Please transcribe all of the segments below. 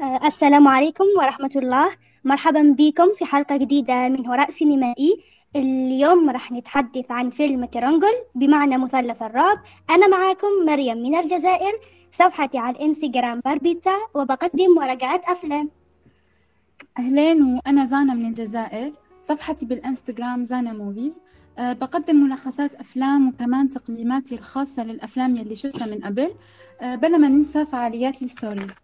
السلام عليكم ورحمة الله. مرحبا بكم في حلقة جديدة من هراء سينمائي اليوم راح نتحدث عن فيلم Triangle بمعنى مثلث الرعب أنا معاكم مريم من الجزائر صفحتي على الإنستغرام باربيتا وبقدم مراجعات أفلام. أهلين وأنا زانا من الجزائر صفحتي بالإنستغرام زانا movies. أه بقدم ملخصات أفلام وكمان تقييماتي الخاصة للأفلام يلي شفتها من قبل. أه بلا ما ننسى فعاليات ال stories.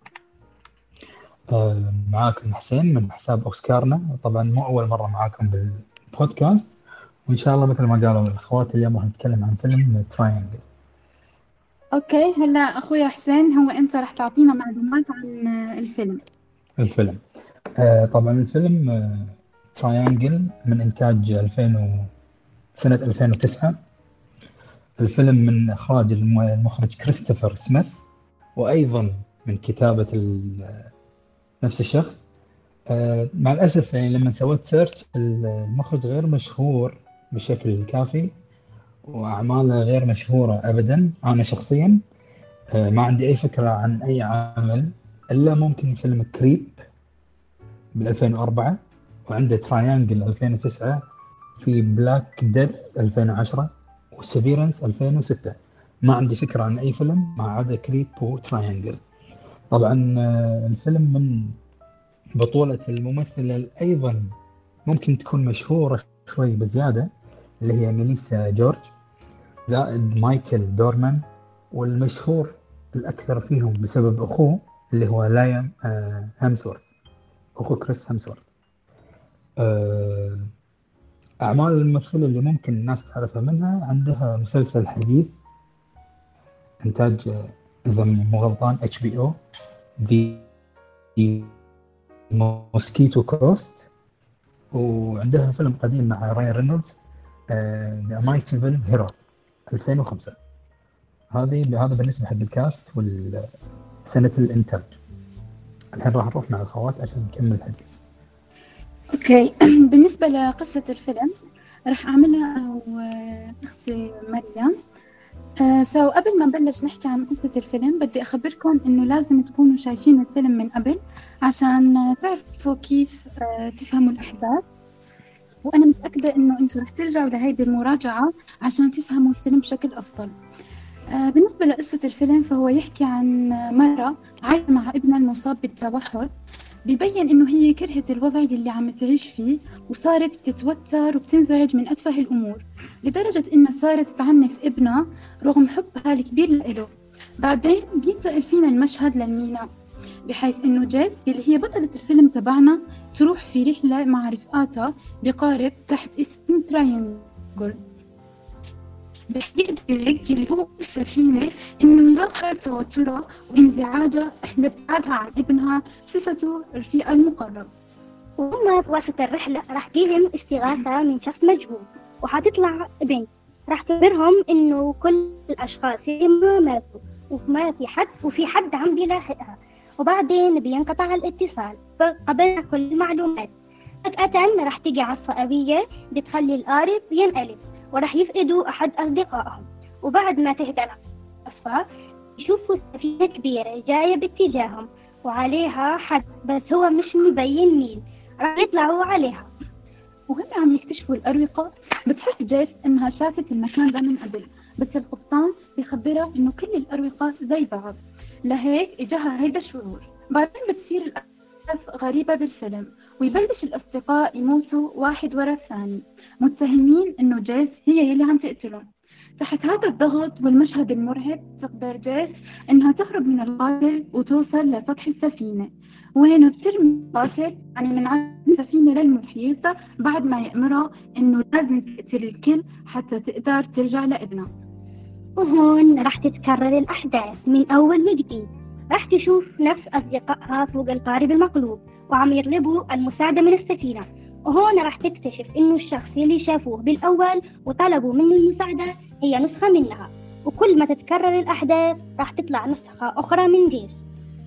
معاكم حسين من حساب أوسكارنا. طبعا مو أول مرة معاكم بالبودكاست وإن شاء الله مثل ما قالوا الأخوات اليوم راح نتكلم عن فيلم Triangle أوكي هلا أخويا حسين هو أنت راح تعطينا معلومات عن آه، الفيلم. الفيلم. آه، طبعا الفيلم Triangle من إنتاج 2000 و... سنة 2009 الفيلم من إخراج الم- المخرج كريستوفر سميث وأيضا من كتابة ال- نفس الشخص. آه، مع الأسف يعني لما سويت search المخرج غير مشهور بشكل كافي وأعماله غير مشهورة ابدا أنا شخصيا آه، ما عندي أي فكرة عن أي عمل إلا ممكن فيلم Creep بال 2004 وعنده Triangle 2009 في Black Death 2010 و Severance 2006 ما عندي فكرة عن أي فيلم ما عدا Creep و Triangle طبعا آه، الفيلم من بطولة الممثلة أيضا ممكن تكون مشهورة شوي بزيادة اللي هي ميليسا جورج زائد مايكل دورمان والمشهور الأكثر فيهم بسبب أخوه اللي هو ليام آه، هامسورث. أخو كريس هامسورث. آه، أعمال الممثلة اللي ممكن الناس تعرفها منها عندها مسلسل حديث إنتاج إذا مو غلطان HBO Mosquito Coast وعندها فيلم قديم مع راين رينولدز The مايتيفل Hero 2005 هذه هذا بالنسبة حق ال cast وسنه الانتاج الحين راح نروح مع الخوات عشان نكمل الحديث أوكي. بالنسبة لقصة الفيلم راح أعملها أنا وأختي مريم آه so قبل ما نبلش نحكي عن قصة الفيلم بدي أخبركم إنه لازم تكونوا شايفين الفيلم من قبل عشان تعرفوا كيف آه تفهموا الأحداث. وأنا متأكدة إنه أنتوا رح ترجعوا لهيدي المراجعة عشان تفهموا الفيلم بشكل أفضل. آه بالنسبة لقصة الفيلم فهو يحكي عن مرا عايشة مع ابنها المصاب بالتوحد. بيبين إنه هي كرهت الوضع اللي عم تعيش فيه وصارت بتتوتر وبتنزعج من أتفه الأمور لدرجة إنها صارت تعنف ابنها رغم حبها الكبير له بعدين بينتقل فينا المشهد للميناء بحيث إنه جيس اللي هي بطلة الفيلم تبعنا تروح في رحلة مع رفقاتها بقارب تحت اسم Triangle بيقدر اللي هو السفينة إنه يلقى توترها وانزعاجها لابتعادها عن ابنها بصفته رفيقها المقرب وهم وسط الرحلة راح تجيهم استغاثة من شخص مجهول وحتطلع بنت. راح تخبرهم إنه كل الأشخاص اللي ماتوا وما في حد وفي حد عم بيلاحقها. وبعدين بينقطع الاتصال قبل كل المعلومات. فجأة راح تيجي عصفة قوية بتخلي القارب ينقلب. وراح يفقدوا أحد أصدقائهم. وبعد ما تهدى العصفة يشوفوا سفينة كبيرة جاية باتجاههم وعليها حد بس هو مش مبين مين. راح يطلعوا عليها. وهم عم يكتشفوا الأروقة. بتحس جيس إنها شافت المكان ده من قبل. بس القبطان بيخبرها إنه كل الأروقة زي بعض. لهيك إجاها هيدا الشعور. بعدين بتصير الأحداث غريبة بالفيلم ويبلش الأصدقاء يموتوا واحد ورا الثاني. متهمين إنه جيس هي يلي عم تقتلهم تحت هذا الضغط والمشهد المرعب تقدر جيس إنها تهرب من القاتل وتوصل لسطح السفينة. وين بترمي القاتل يعني من على السفينة للمحيط بعد ما يأمرها إنه لازم تقتل الكل حتى تقدر ترجع لابنها. وهون راح تتكرر الأحداث من أول وجديد. راح تشوف نفس أصدقائها فوق القارب المقلوب وعم يطلبوا المساعدة من السفينة. وهون راح تكتشف إنه الشخص اللي شافوه بالأول وطلبوا منه المساعدة هي نسخة منها. وكل ما تتكرر الأحداث راح تطلع نسخة أخرى من جيس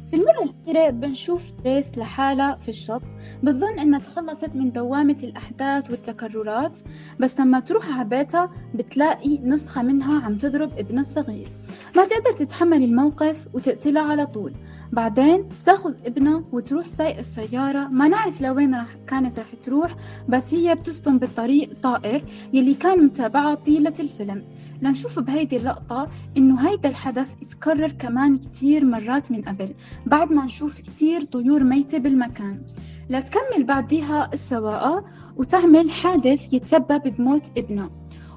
في المرة الأخيرة بنشوف جريس لحالها في الشط. بتظن إنها تخلصت من دوامة الأحداث والتكررات بس لما تروح على بيتها بتلاقي نسخة منها عم تضرب ابنها الصغير. ما تقدر تتحمل الموقف وتقتلها على طول. بعدين بتاخذ ابنها وتروح سايق السيارة. ما نعرف لوين راح كانت راح تروح بس هي بتصطن بالطريق طائر يلي كان متابعها طيلة الفيلم. لنشوف بهيدي اللقطة إنه هيدا الحدث يتكرر كمان كتير مرات من قبل بعد ما نشوف كتير طيور ميتة بالمكان. لتكمل بعديها السواقة وتعمل حادث يتسبب بموت ابنها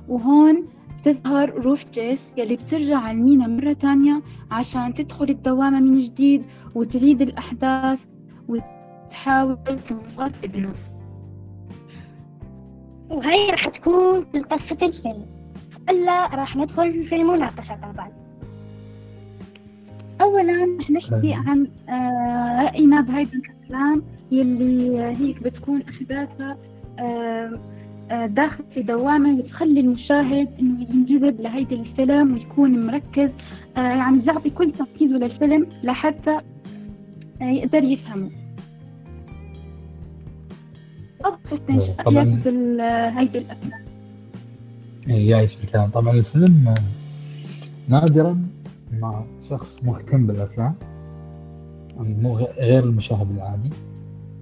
وهون بتظهر روح جيس يلي بترجع على المينا مرة تانية عشان تدخل الدوامة من جديد وتعيد الأحداث وتحاول تنقذ ابنه. وهي راح تكون في قصة الفيلم. إلا راح ندخل في المناقشة طبعا. أولا رح نحكي عن آه، رأينا بهيدا الأفلام يلي هيك بتكون أحداثها آه، آه، داخل في دوامة بتخلي المشاهد إنه ينجذب لهيدا الفيلم ويكون مركز. يعني يعطي كل تركيزه للفيلم لحتى يقدر يفهمه. طبعا. هيدي يعيش بالكلام طبعا الفيلم نادرا مع شخص مهتم بالأفلام. مو غير المشاهد العادي.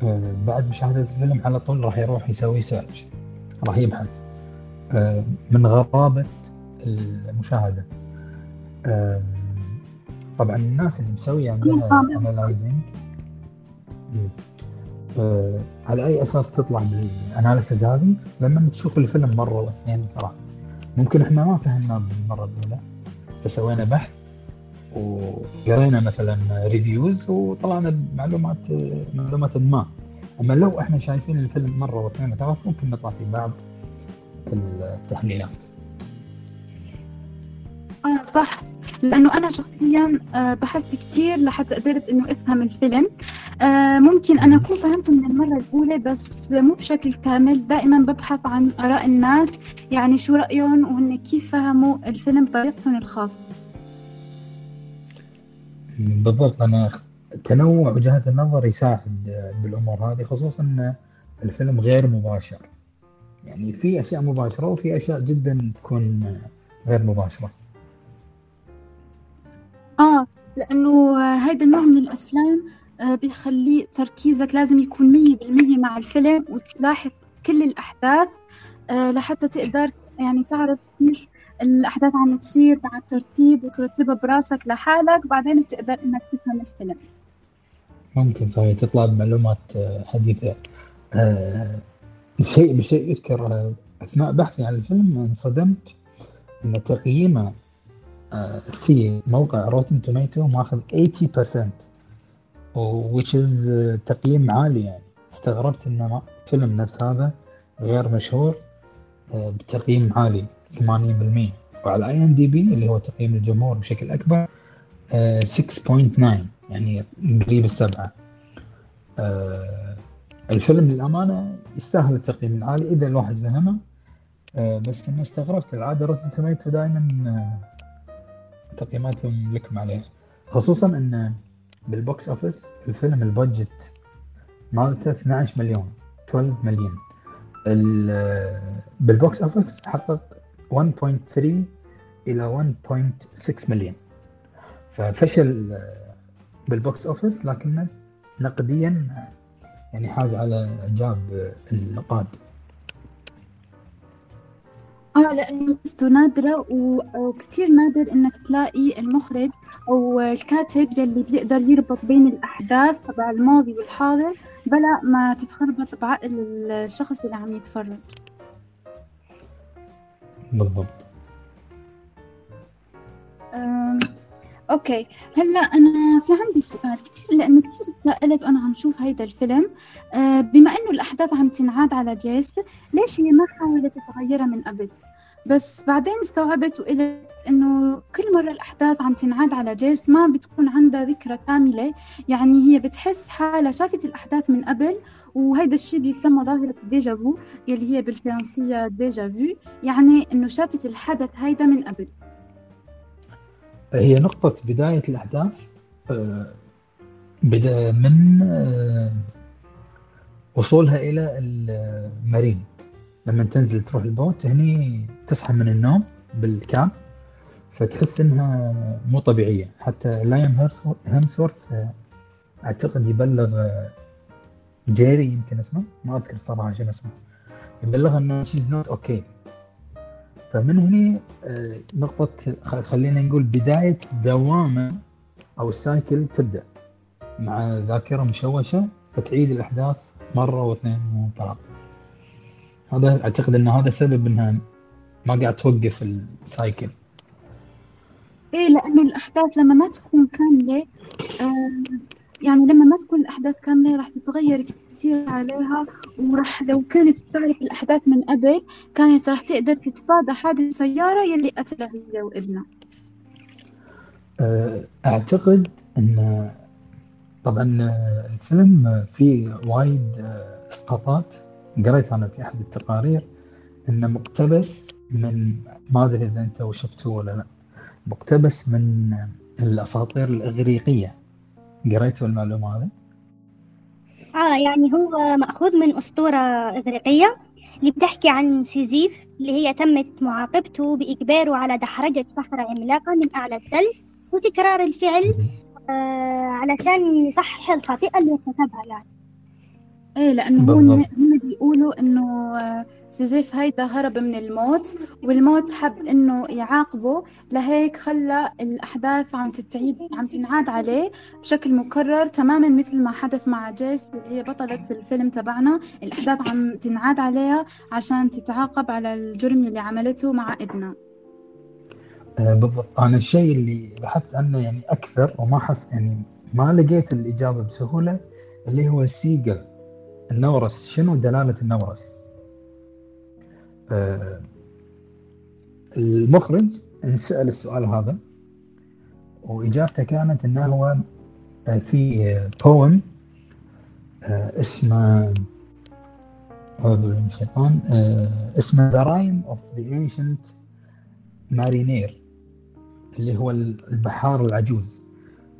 آه، بعد مشاهدة الفيلم على طول راح يروح يسوي search راح يبحث آه، من غرابة المشاهدة. آه، طبعا الناس اللي مسوية عندها analyzing على أي أساس تطلع بال analysis هذه؟ لما تشوف الفيلم مرة واثنين ترى. ممكن إحنا ما فهمناه بالمرة الأولى فسوينا بحث. وقرينا مثلا ريفيوز وطلعنا بمعلومات معلومات ما. أما لو إحنا شايفين الفيلم مرة واثنين وثلاث ممكن نطلع في بعض التحليلات. آه صح. لأنه أنا شخصيا آه، بحثت كثير لحتى قدرت إنه أفهم الفيلم. آه، ممكن أنا أكون فهمته من المرة الأولى بس مو بشكل كامل. دائما ببحث عن آراء الناس يعني شو رأيهم وهن كيف فهموا الفيلم بطريقتهم الخاصة. بالضبط أنا تنوع وجهات النظر يساعد بالأمور هذه خصوصا ان الفيلم غير مباشر. يعني في أشياء مباشرة وفي أشياء جدا تكون غير مباشرة. آه لأنه هيدا النوع من الأفلام آه، بيخلي تركيزك لازم يكون مية بالمية مع الفيلم وتلاحق كل الأحداث آه، لحتى تقدر يعني تعرف كيف الأحداث عم تصير مع الترتيب وترتبها براسك لحالك بعدين بتقدر إنك تفهم الفيلم. ممكن صحيح تطلع بمعلومات آه، حديثة. آه شيء بشيء يذكر آه، أثناء بحثي عن الفيلم انصدمت أن تقييمه آه في موقع روتن توميتو ماخذ 80% which is تقييم عالي يعني. استغربت إن فيلم نفس هذا غير مشهور بتقييم عالي. 80% وعلى IMDb اللي هو تقييم الجمهور بشكل أكبر 6.9 يعني قريب السبعة. الفيلم للأمانة يستاهل التقييم العالي إذا الواحد فهمه. بس أنا استغربت العادة Rotten Tomato دائما تقييماتهم لكم عليها. خصوصا إن بال box office الفيلم ال budget مالته 12 مليون 12 مليون بال box office حقق 1.3 إلى 1.6 مليون ففشل بال box office لكنه نقديا يعني حاز على إعجاب النقاد. آه لأنه قصته نادرة وكتير نادر إنك تلاقي المخرج أو الكاتب يلي بيقدر يربط بين الأحداث تبع الماضي والحاضر بلا ما تتخربط بعقل الشخص اللي عم يتفرج. بالضبط. أوكي. هلأ أنا في عندي سؤال كثير لأنه كثير تساءلت وأنا عم شوف هيدا الفيلم. أه بما إنه الأحداث عم تنعاد على جيس ليش هي ما حاولت تغيرها من قبل؟ بس بعدين استوعبت وقلت إنه كل مرة الأحداث عم تنعاد على جيس ما بتكون عندها ذكرى كاملة. يعني هي بتحس حالها شافت الأحداث من قبل وهيدا الشيء بيتسمى ظاهرة ال déjà vu يلي هي بالفرنسية déjà vu يعني إنه شافت الحدث هيدا من قبل. هي نقطة بداية الأحداث آه، بدا من آه، وصولها إلى المارينا لما تنزل تروح ال boat هني تصحى من النوم بال camp فتحس إنها مو طبيعية. حتى لايم هيمسورث أعتقد يبلغ جيري يمكن اسمه ما أذكر صراحة شنو اسمه. يبلغها ان she's not okay فمن هنا آه، نقطة خلينا نقول بداية دوامة أو ال cycle تبدأ مع ذاكرة مشوشة فتعيد الأحداث مرة واثنين وثلاث هذا أعتقد أن هذا سبب أنها ما قاعد توقف ال cycle. إيه لأنه الأحداث لما ما تكون كاملة آه يعني لما ما تكون الأحداث كاملة راح تتغير كثير عليها وراح لو كانت تعرف الأحداث من قبل كانت راح تقدر تتفادى حادث سياره يلي قتلها هي وابنها. آه، أعتقد إن طبعا الفيلم فيه وايد آه، إسقاطات قريت أنا في أحد التقارير إنه مقتبس من ما أدري إذا انت شفته ولا لا مقتبس من الأساطير الإغريقية. قريتوا المعلومة هذه؟ آه يعني هو مأخوذ من أسطورة إغريقية اللي بتحكي عن سيزيف اللي هي تمت معاقبته بإجباره على دحرجة صخرة عملاقة من أعلى الثلج وتكرار الفعل آه علشان يصحح الخطيئة اللي ارتكبها يعني. إيه لأنه هو هم بيقولوا إنه سيزيف هيدا هرب من الموت والموت حب إنه يعاقبه لهيك خلى الأحداث عم تتعيد عم تنعاد عليه بشكل مكرر تماما مثل ما حدث مع جيس اللي هي بطلة الفيلم تبعنا. الأحداث عم تنعاد عليها عشان تتعاقب على الجرم اللي عملته مع ابنها. آه، بالضبط. أنا الشيء اللي بحثت عنه يعني أكثر وما حس يعني ما لقيت الإجابة بسهولة اللي هو السيجل النورس شنو دلالة النورس؟ آه، المخرج انسأل السؤال هذا وإجابته كانت أنه هو آه، في بوم آه، اسمه أعوذ بالله من الشيطان اسمه The Rime of the Ancient Mariner اللي هو البحار العجوز.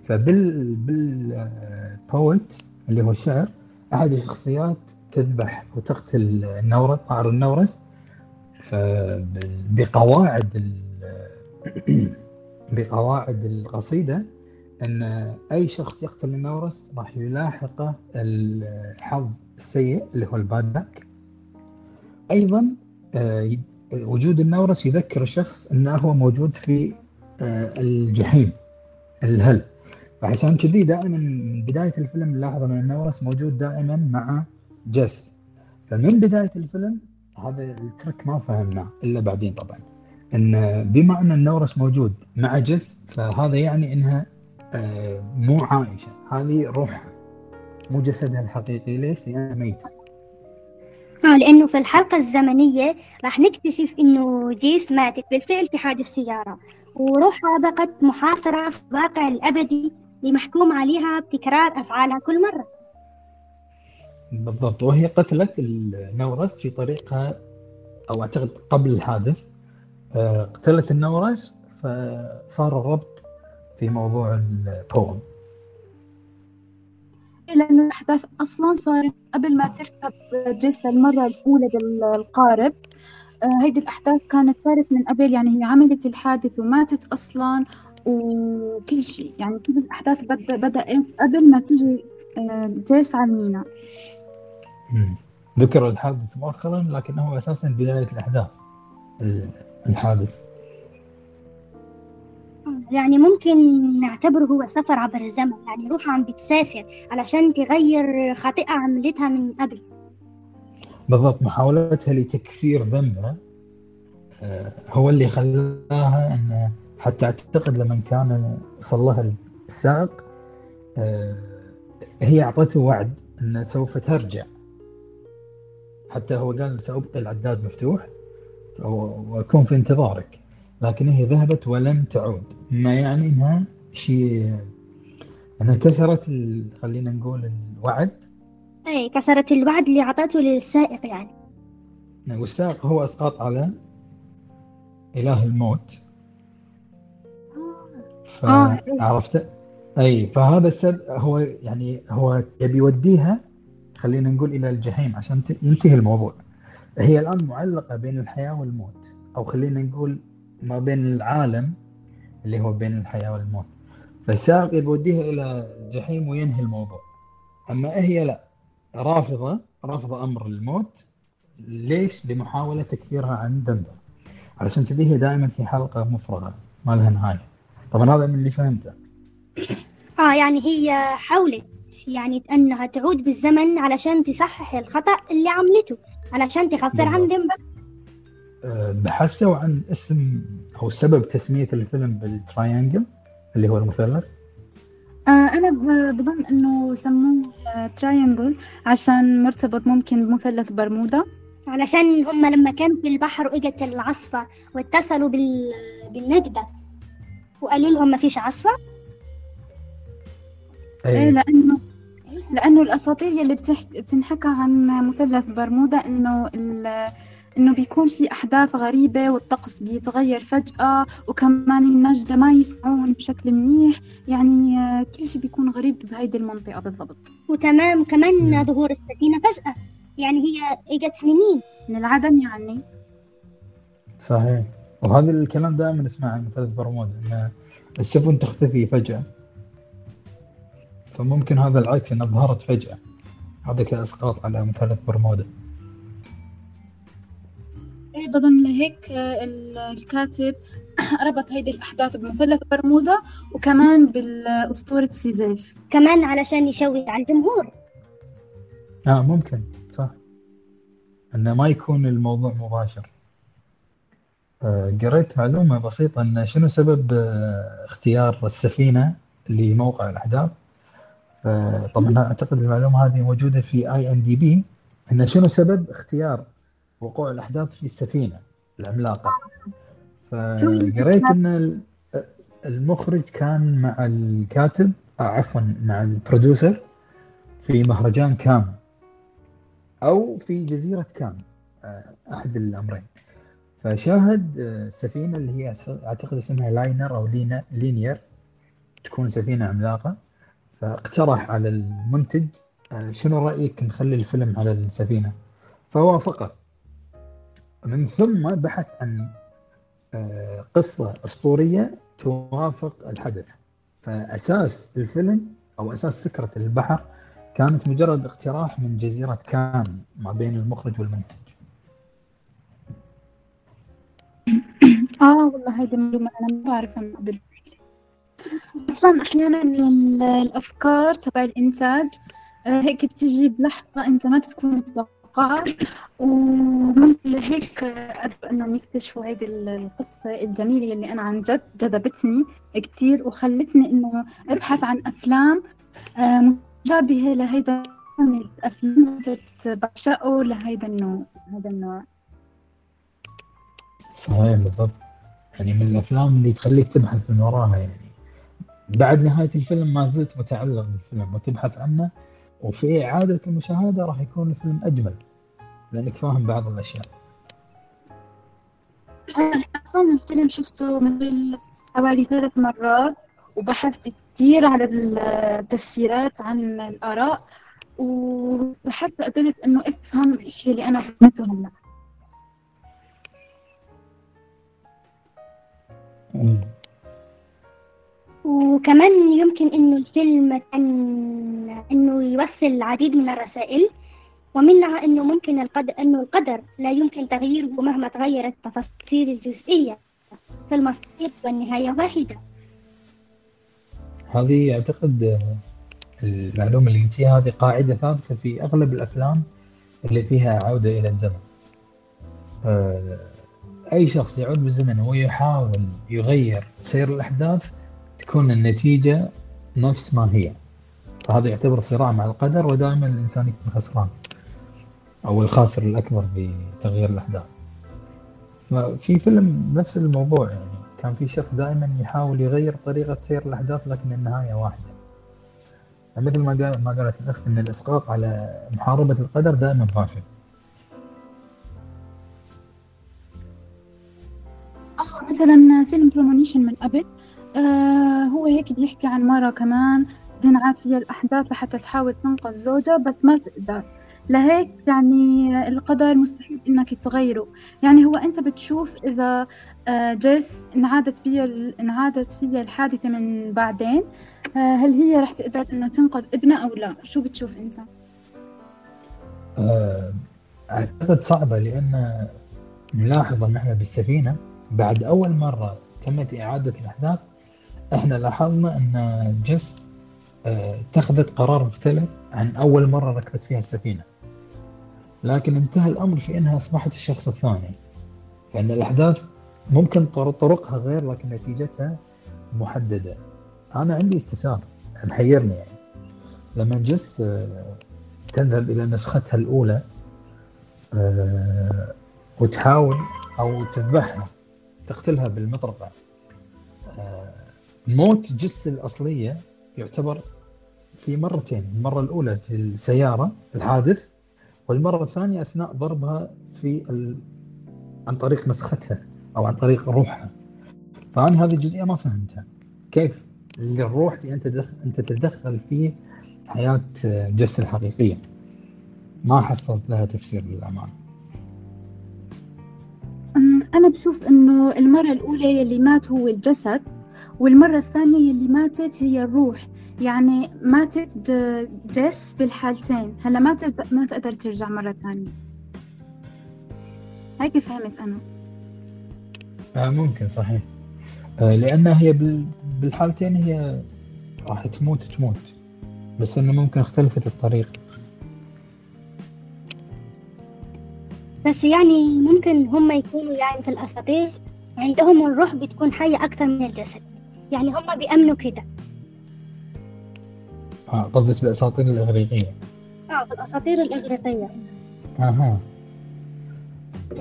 فبال بالبويت اللي هو الشعر أحد الشخصيات تذبح وتقتل النورس طائر النورس فبقواعد بقواعد القصيدة أن أي شخص يقتل النورس راح يلاحقه الحظ السيء اللي هو البادك أيضا آه، وجود النورس يذكر الشخص أنه هو موجود في آه، الجحيم الهل. فعشان كذي دائما من بداية الفيلم نلاحظ أن النورس موجود دائما مع جيس. فمن بداية الفيلم هذا الترك ما فهمناه إلا بعدين طبعا. إن بما إن النورس موجود مع جس فهذا يعني إنها آه، مو عايشه هذه روحها. مو جسدها الحقيقي. ليش؟ لأنها ميتة. آه لأنه في الحلقة الزمنية راح نكتشف إنه جيس ماتت بالفعل في حادث سيارة وروحها بقت محاصرة في الواقع الأبدي. اللي محكوم عليها بتكرار أفعالها كل مرة. بالضبط. وهي قتلت النورس في طريقها أو أعتقد قبل الحادث. آه، قتلت النورس فصار الربط في موضوع البوم. لأنه الأحداث أصلا صارت قبل ما تركب جيس المرة الأولى بالقارب. آه، هيدي الأحداث كانت صارت من قبل يعني هي عملت الحادث وماتت أصلا. وكل شيء. يعني كل الأحداث بدأت قبل ما تيجي آه، جيس على الميناء ذكر الحادث مؤخرا لكنه أساسا بداية الأحداث الحادث. يعني ممكن نعتبره هو سفر عبر الزمن. يعني روحها عم بتسافر علشان تغير خطيئة عملتها من قبل. بالضبط محاولتها لتكفير ذنبها آه، هو اللي خلاها ان حتى أعتقد لما كان وصل لها السائق آه، هي أعطته وعد إنه سوف ترجع. حتى هو قال سأبقي العداد مفتوح وأكون في انتظارك. لكن هي ذهبت ولم تعود. ما يعني إنها شيء إنها كسرت خلينا نقول الوعد. اي كسرت الوعد اللي أعطته للسائق يعني. والسائق هو اسقاط على إله الموت. آه. عرفت؟ أي فهذا السبب هو يعني هو يبي يوديها خلينا نقول إلى الجحيم عشان ينتهي الموضوع. هي الآن معلقة بين الحياة والموت أو خلينا نقول ما بين العالم اللي هو بين الحياة والموت. فالسائق بيوديها إلى الجحيم وينهي الموضوع. أما هي لا رافضة رافضة أمر الموت. ليش؟ لمحاولة تكفيرها عن ذنبها. علشان هي دائما في حلقة مفرغة ما لها نهاية. طبعا هذا من اللي فهمته. آه يعني هي حاولت يعني إنها تعود بالزمن علشان تصحح الخطأ اللي عملته علشان تكفر عن ذنبها. أه، بحثوا عن اسم أو سبب تسمية الفيلم بال Triangle اللي هو المثلث. آه أنا بظن إنه سموه Triangle عشان مرتبط ممكن بمثلث برمودا. علشان هم لما كانوا في البحر واجت العصفة واتصلوا بال... بالنجدة. وقالوا لهم ما فيش عصفة؟ إيه. أي لأنه لأنه الأساطير يلي بتحك... بتنحكى عن مثلث برمودا إنه ال... إنه بيكون في أحداث غريبة والطقس بيتغير فجأة وكمان النجدة ما يسمعون بشكل منيح يعني آه، كل شيء بيكون غريب بهيدي المنطقة بالضبط. وتمام كمان. ظهور السفينة فجأة يعني هي إجت منين؟ من العدم يعني. صحيح. وهذا الكلام دائما نسمعه عن مثلث برمودا إن السفن تختفي فجأة. فممكن هذا العكس إنها ظهرت فجأة. هذا كأسقاط على مثلث برمودا إيه بظن لهيك آه، ال- الكاتب ربط هيدي الأحداث بمثلث برمودا وكمان بالأسطورة سيزيف. كمان علشان يشوه على الجمهور. آه ممكن صح. إنه ما يكون الموضوع مباشر. آه، قريت معلومة بسيطة إن شنو سبب آه، اختيار السفينة لموقع الأحداث. آه، طبعا أعتقد المعلومة هذه موجودة في IMDb إن شنو سبب اختيار وقوع الأحداث في السفينة العملاقة؟ فقريت ال- المخرج كان مع الكاتب آه، عفوا مع ال producer في مهرجان كان أو في جزيرة كان آه، أحد الأمرين. فشاهد آه، سفينة اللي هي أعتقد اسمها liner أو لينا liner تكون سفينة عملاقة. فاقترح على المنتج آه، شنو رأيك نخلي الفيلم على السفينة؟ فوافقه من ثم بحث عن آه، قصة أسطورية توافق الحدث. فأساس الفيلم أو أساس فكرة البحر كانت مجرد اقتراح من جزيرة كان ما بين المخرج والمنتج. آه والله هيدي معلومة أنا ما بعرفها من قبل أصلا أحيانا ال- الأفكار تبع الإنتاج آه، هيك بتجي بلحظة أنت ما بتكون متوقعها وممكن لهيك قدروا إنهم يكتشفوا هيدي ال- القصة الجميلة اللي أنا عن جد جذبتني كتير وخلتني إنه أبحث عن أفلام آه، مشابهة لهيدا الأفلام كنت بعشقه لهيدا النوع هذا النوع. صحيح بالضبط. يعني من الأفلام اللي تخليك تبحث من وراها يعني. بعد نهاية الفيلم ما زلت متعلق بالفيلم وتبحث عنه وفي إعادة المشاهدة راح يكون الفيلم أجمل لأنك فاهم بعض الأشياء. أصلا الفيلم شفته مثل حوالي ثلاث مرات وبحثت كتير على التفسيرات عن الآراء وحتى قدرت إنه أفهم الشيء اللي أنا فهمته هلا. وكمان يمكن إنه الفيلم كان إنه يوصل العديد من الرسائل ومنها إنه ممكن القدر إنه القدر لا يمكن تغييره مهما تغيرت التفاصيل الجزئية فالمصير والنهاية واحدة. هذه أعتقد آه، المعلومة اللي قلتيها هذه قاعدة ثابتة في أغلب الأفلام اللي فيها عودة إلى الزمن. آه، أي شخص يعود بالزمن ويحاول يغير سير الأحداث تكون النتيجة نفس ما هي. فهذا يعتبر صراع مع القدر ودائما الإنسان يكون خسران أو الخاسر الأكبر بتغيير الأحداث. في فيلم نفس الموضوع يعني كان في شخص دائما يحاول يغير طريقة سير الأحداث لكن النهاية واحدة. مثل ما قال ما قالت الأخت أن الإسقاط على محاربة القدر دائما فاشل. مثلا فيلم Premonition من قبل آه هو هيك بيحكي عن مرة كمان تنعاد فيها الأحداث لحتى تحاول تنقذ زوجها بس ما تقدر. لهيك يعني القدر مستحيل إنك تغيره. يعني هو أنت بتشوف إذا آه، جيس انعادت فيها انعادت فيها الحادثة من بعدين آه، هل هي رح تقدر إنه تنقذ ابنها أو لا؟ شو بتشوف أنت؟ آه، أعتقد صعبة لأن نلاحظ أن إحنا بالسفينة بعد أول مرة تمت إعادة الأحداث إحنا لاحظنا أن جيس اتخذت قرار مختلف عن أول مرة ركبت فيها السفينة. لكن انتهى الأمر في أنها أصبحت الشخص الثاني. فإن الأحداث ممكن طرقها غير لكن نتيجتها محددة. أنا عندي استفسار محيرني يعني. لما جس آه، تذهب إلى نسختها الأولى آه، وتحاول أو تذبحها تقتلها بالمطرقة. آه، موت جس الأصلية يعتبر في مرتين المرة الأولى في السيارة الحادث والمرة الثانية أثناء ضربها في ال... عن طريق مسختها أو عن طريق روحها. فأنا هذه الجزئية ما فهمتها. كيف الروح اللي أنت دخل... أنت تتدخل في حياة جس الحقيقية؟ ما حصلت لها تفسير للأمانة. أنا بشوف إنه المرة الأولى يلي مات هو الجسد والمرة الثانية يلي ماتت هي الروح. يعني ماتت جس بالحالتين. هلا ما ما تقدر ترجع مرة ثانية. هيك فهمت أنا. آه ممكن صحيح. آه لأنها هي بالحالتين هي راح تموت تموت. بس إنه ممكن اختلفت الطريقة. بس يعني ممكن هم يكونوا يعني في الأساطير عندهم الروح بتكون حية أكثر من الجسد. يعني هم بيأمنوا كده. آه قصدك بالاساطير الإغريقية. آه بالاساطير الإغريقية. أها.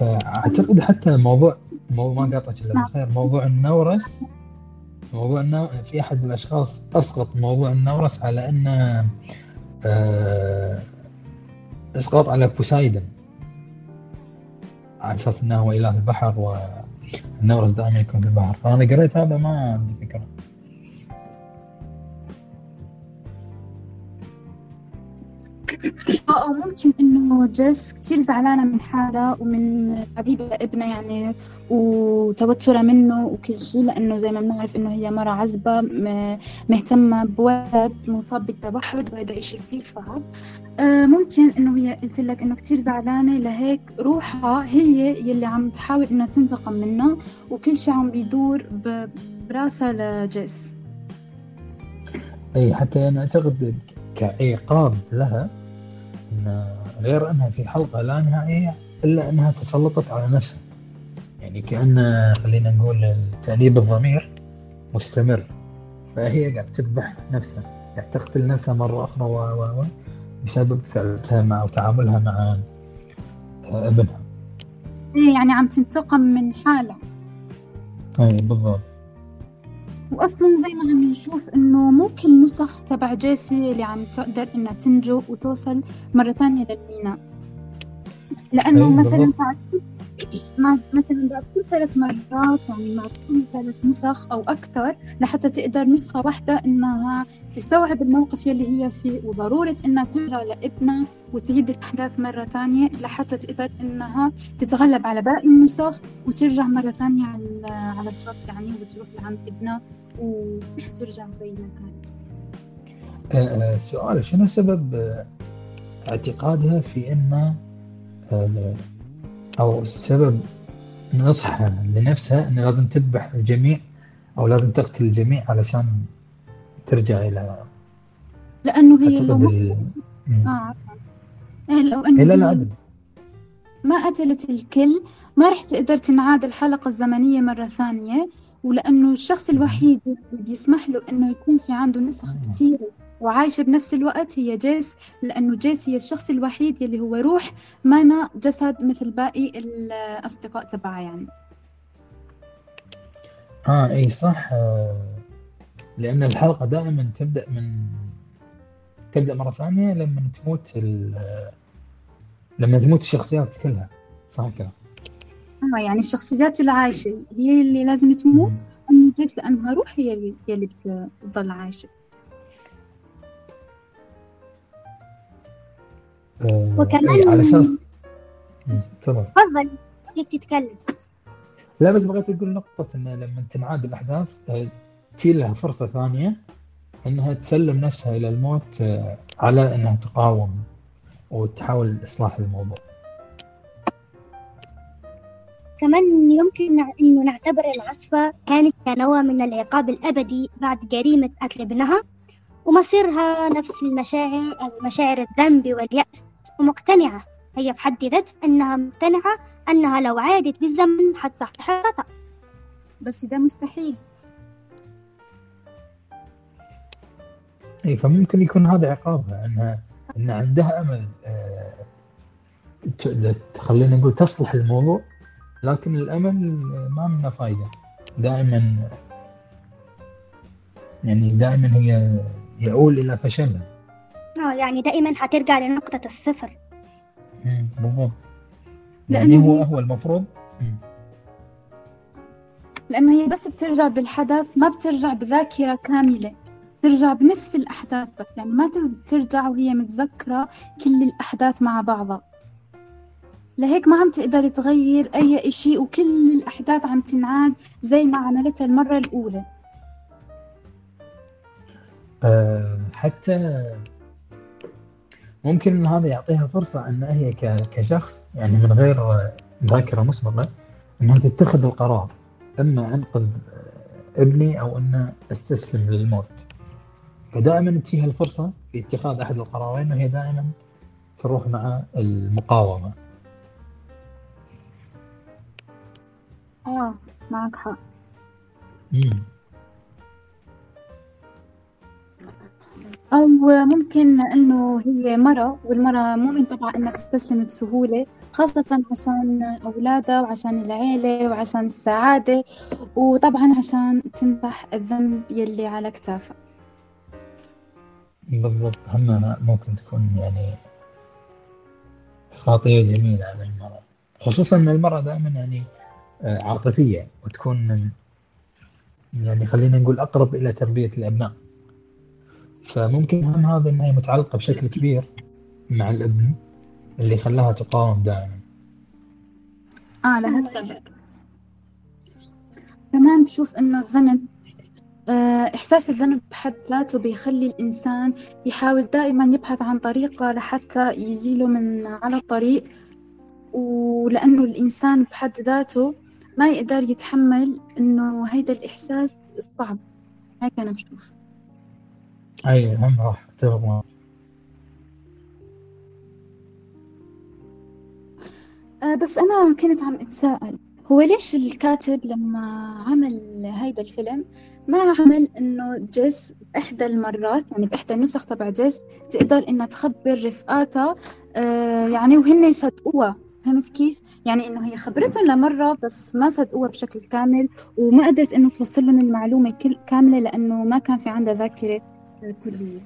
أعتقد حتى موضوع موضوع ما قاطعك إلا بخير موضوع النورس موضوع النو... في أحد الأشخاص أسقط موضوع النورس على إنه آه... اسقاط على بوسايدن. على أساس إنه هو إله البحر والنورس دائما يكون في البحر. فأنا قريت هذا ما عندي فكرة. أو ممكن إنه جس كتير زعلانة من حالها ومن عذيبة لابنها يعني وتوترها منه وكل شيء لأنه زي ما بنعرف إنه هي مرة عزبة مهتمة بولد مصاب بالتوحد وهذا إشي كتير صعب ممكن إنه هي قلت لك إنه كتير زعلانة لهيك روحها هي يلي عم تحاول إنها تنتقم منه وكل شيء عم بيدور براسها لجيس. أي حتى أنا أعتقد كعقاب لها إن غير أنها في حلقة لا نهائية إلا أنها تسلطت على نفسها. يعني كأن خلينا نقول تأنيب الضمير مستمر. فهي قاعد تذبح نفسها قاعد تقتل نفسها مرة أخرى و و و بسبب فعلتها مع وتعاملها مع ابنها. إيه، يعني عم تنتقم من حالها. اي بالضبط. واصلا زي ما عم نشوف إنه مو كل نسخ تبع جيسي اللي عم تقدر إنها تنجو وتوصل مرة ثانية للميناء لأنه مثلا بعد مع مثلا بعد كل ثلاث مرات يعني مع كل ثلاث نسخ أو أكثر لحتى تقدر نسخة واحدة إنها تستوعب الموقف يلي هي فيه وضرورة إنها ترجع لابنها وتعيد الأحداث مرة ثانية لحتى تقدر إنها تتغلب على باقي النسخ وترجع مرة ثانية على على الخط يعني وتروح لعند ابنها وترجع زي ما كانت. آه، آه، سؤال شنو سبب آه، اعتقادها في ان أو سبب نصحها لنفسها إنه لازم تذبح الجميع أو لازم تقتل الجميع علشان ترجع إلى لأنه هي لو ال... آه عفوا. إيه لو أنه لا ما قتلت الكل ما رح تقدر تنعاد الحلقة الزمنية مرة ثانية ولأنه الشخص الوحيد اللي بيسمح له إنه يكون في عنده نسخ كثيرة وعايشة بنفس الوقت. هي جيس لأنه جيس هي الشخص الوحيد يلي هو روح ما جسد مثل باقي الأصدقاء تبعها يعني. آه إي صح. آه لأن الحلقة دائما تبدأ من تبدأ مرة ثانية لما تموت لما تموت الشخصيات كلها. صح كده؟ آه يعني الشخصيات العايشة هي اللي لازم تموت أما جيس لأنها روح هي اللي, هي اللي بتضل عايشة. آه، وكمان- إيه، على أساس تفضل. فيك تتكلم. لا بس بغيت أقول نقطة انه لما تنعاد الأحداث آه، تجي لها فرصة ثانية إنها تسلم نفسها إلى الموت آه، على إنها تقاوم وتحاول إصلاح الموضوع. كمان يمكن إنه نعتبر العصفة كانت كنوع من العقاب الأبدي بعد جريمة قتل ابنها ومصيرها نفس المشاعر مشاعر الذنب واليأس. ومقتنعة هي في حد ذاتها أنها مقتنعة أنها لو عادت بالزمن حتصحح الخطأ. بس ده مستحيل. اي فممكن يكون هذا عقابها انها أن عندها أمل آه، خلينا نقول تصلح الموضوع لكن الأمل ما منه فايدة. دائما يعني دائما هي يؤول إلى فشلها. آه يعني دائما حترجع لنقطة الصفر. لأنه يعني هو هو المفروض. لأنه هي بس بترجع بالحدث ما بترجع بذاكرة كاملة. بترجع بنصف الأحداث بس يعني ما ترجع وهي متذكرة كل الأحداث مع بعضها. لهيك ما عم تقدر تغير أي إشي وكل الأحداث عم تنعاد زي ما عملتها المرة الأولى. آه، حتى ممكن إن هذا يعطيها فرصة إن هي كشخص يعني من غير ذاكرة مسبقة انها تتخذ القرار اما أنقذ ابني أو إن استسلم للموت. فدائما تجيها الفرصة في اتخاذ أحد القرارين وهي دائما تروح مع المقاومة. آه معك حق. مم. أو ممكن لأنه هي مرة والمرة مو من طبعها إنها تستسلم بسهولة خاصة عشان أولادها وعشان العيلة وعشان السعادة وطبعا عشان تمسح الذنب يلي على كتافها. بالضبط هم ممكن تكون يعني خاطية جميلة على المرأة خصوصا إن المرأة دائما يعني آه، عاطفية وتكون يعني خلينا نقول أقرب إلى تربية الأبناء. فممكن هم هذا إنها متعلقة بشكل كبير مع الابن اللي خلاها تقاوم دائما. آه لهالسبب كمان بشوف إنه الذنب آه، إحساس الذنب بحد ذاته بيخلي الإنسان يحاول دائما يبحث عن طريقة لحتى يزيله من على الطريق ولأنه الإنسان بحد ذاته ما يقدر يتحمل إنه هيدا الإحساس صعب هيك أنا بشوف. اي هم راح اتفق آه، بس أنا كنت عم أتساءل هو ليش الكاتب لما عمل هيدا الفيلم ما عمل إنه جيس إحدى المرات يعني بإحدى النسخ تبع جيس تقدر إنها تخبر رفقاتها آه يعني وهن يصدقوها فهمت كيف؟ يعني إنه هي خبرتهم لمرة بس ما صدقوها بشكل كامل وما قدرت إنه توصل لهم المعلومة كاملة لأنه ما كان في عندها ذاكرة كلية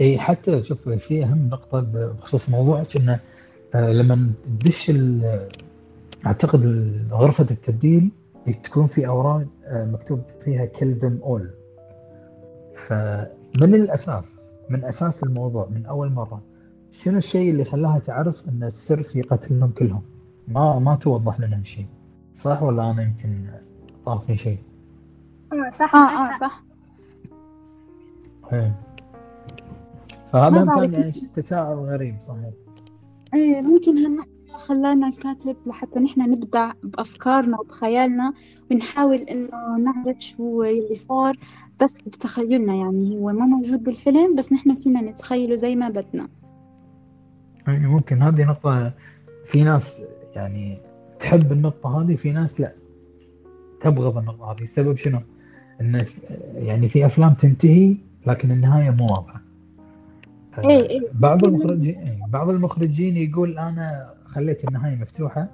اي حتى شوف في أهم نقطة بخصوص موضوعك إنه آه، لما تدش أعتقد غرفة التبديل تكون في أوراق آه، مكتوب فيها them all فمن الأساس من أساس الموضوع من أول مرة شنو الشيء اللي خلاها تعرف إن السر في قتلهم كلهم؟ ما ما توضح لنا شيء صح ولا أنا يمكن طافني شيء؟ آه صح. آه آه صح. فهذا هم بعرف. كان يعني تساؤل غريب صحيح. إيه ممكن هالنقطة خلانا الكاتب لحتى نحن نبدع بأفكارنا وبخيالنا ونحاول إنه نعرف شو اللي صار بس بتخيلنا يعني. هو ما موجود بالفيلم بس نحن فينا نتخيله زي ما بدنا. يعني ممكن هذه نقطة في ناس يعني تحب النقطة هذه في ناس لا تبغض النقطة هذه. السبب شنو؟ انه يعني في أفلام تنتهي لكن النهاية مو واضحة. آه، إيه إيه بعض المخرجين إيه، بعض المخرجين يقول أنا خليت النهاية مفتوحة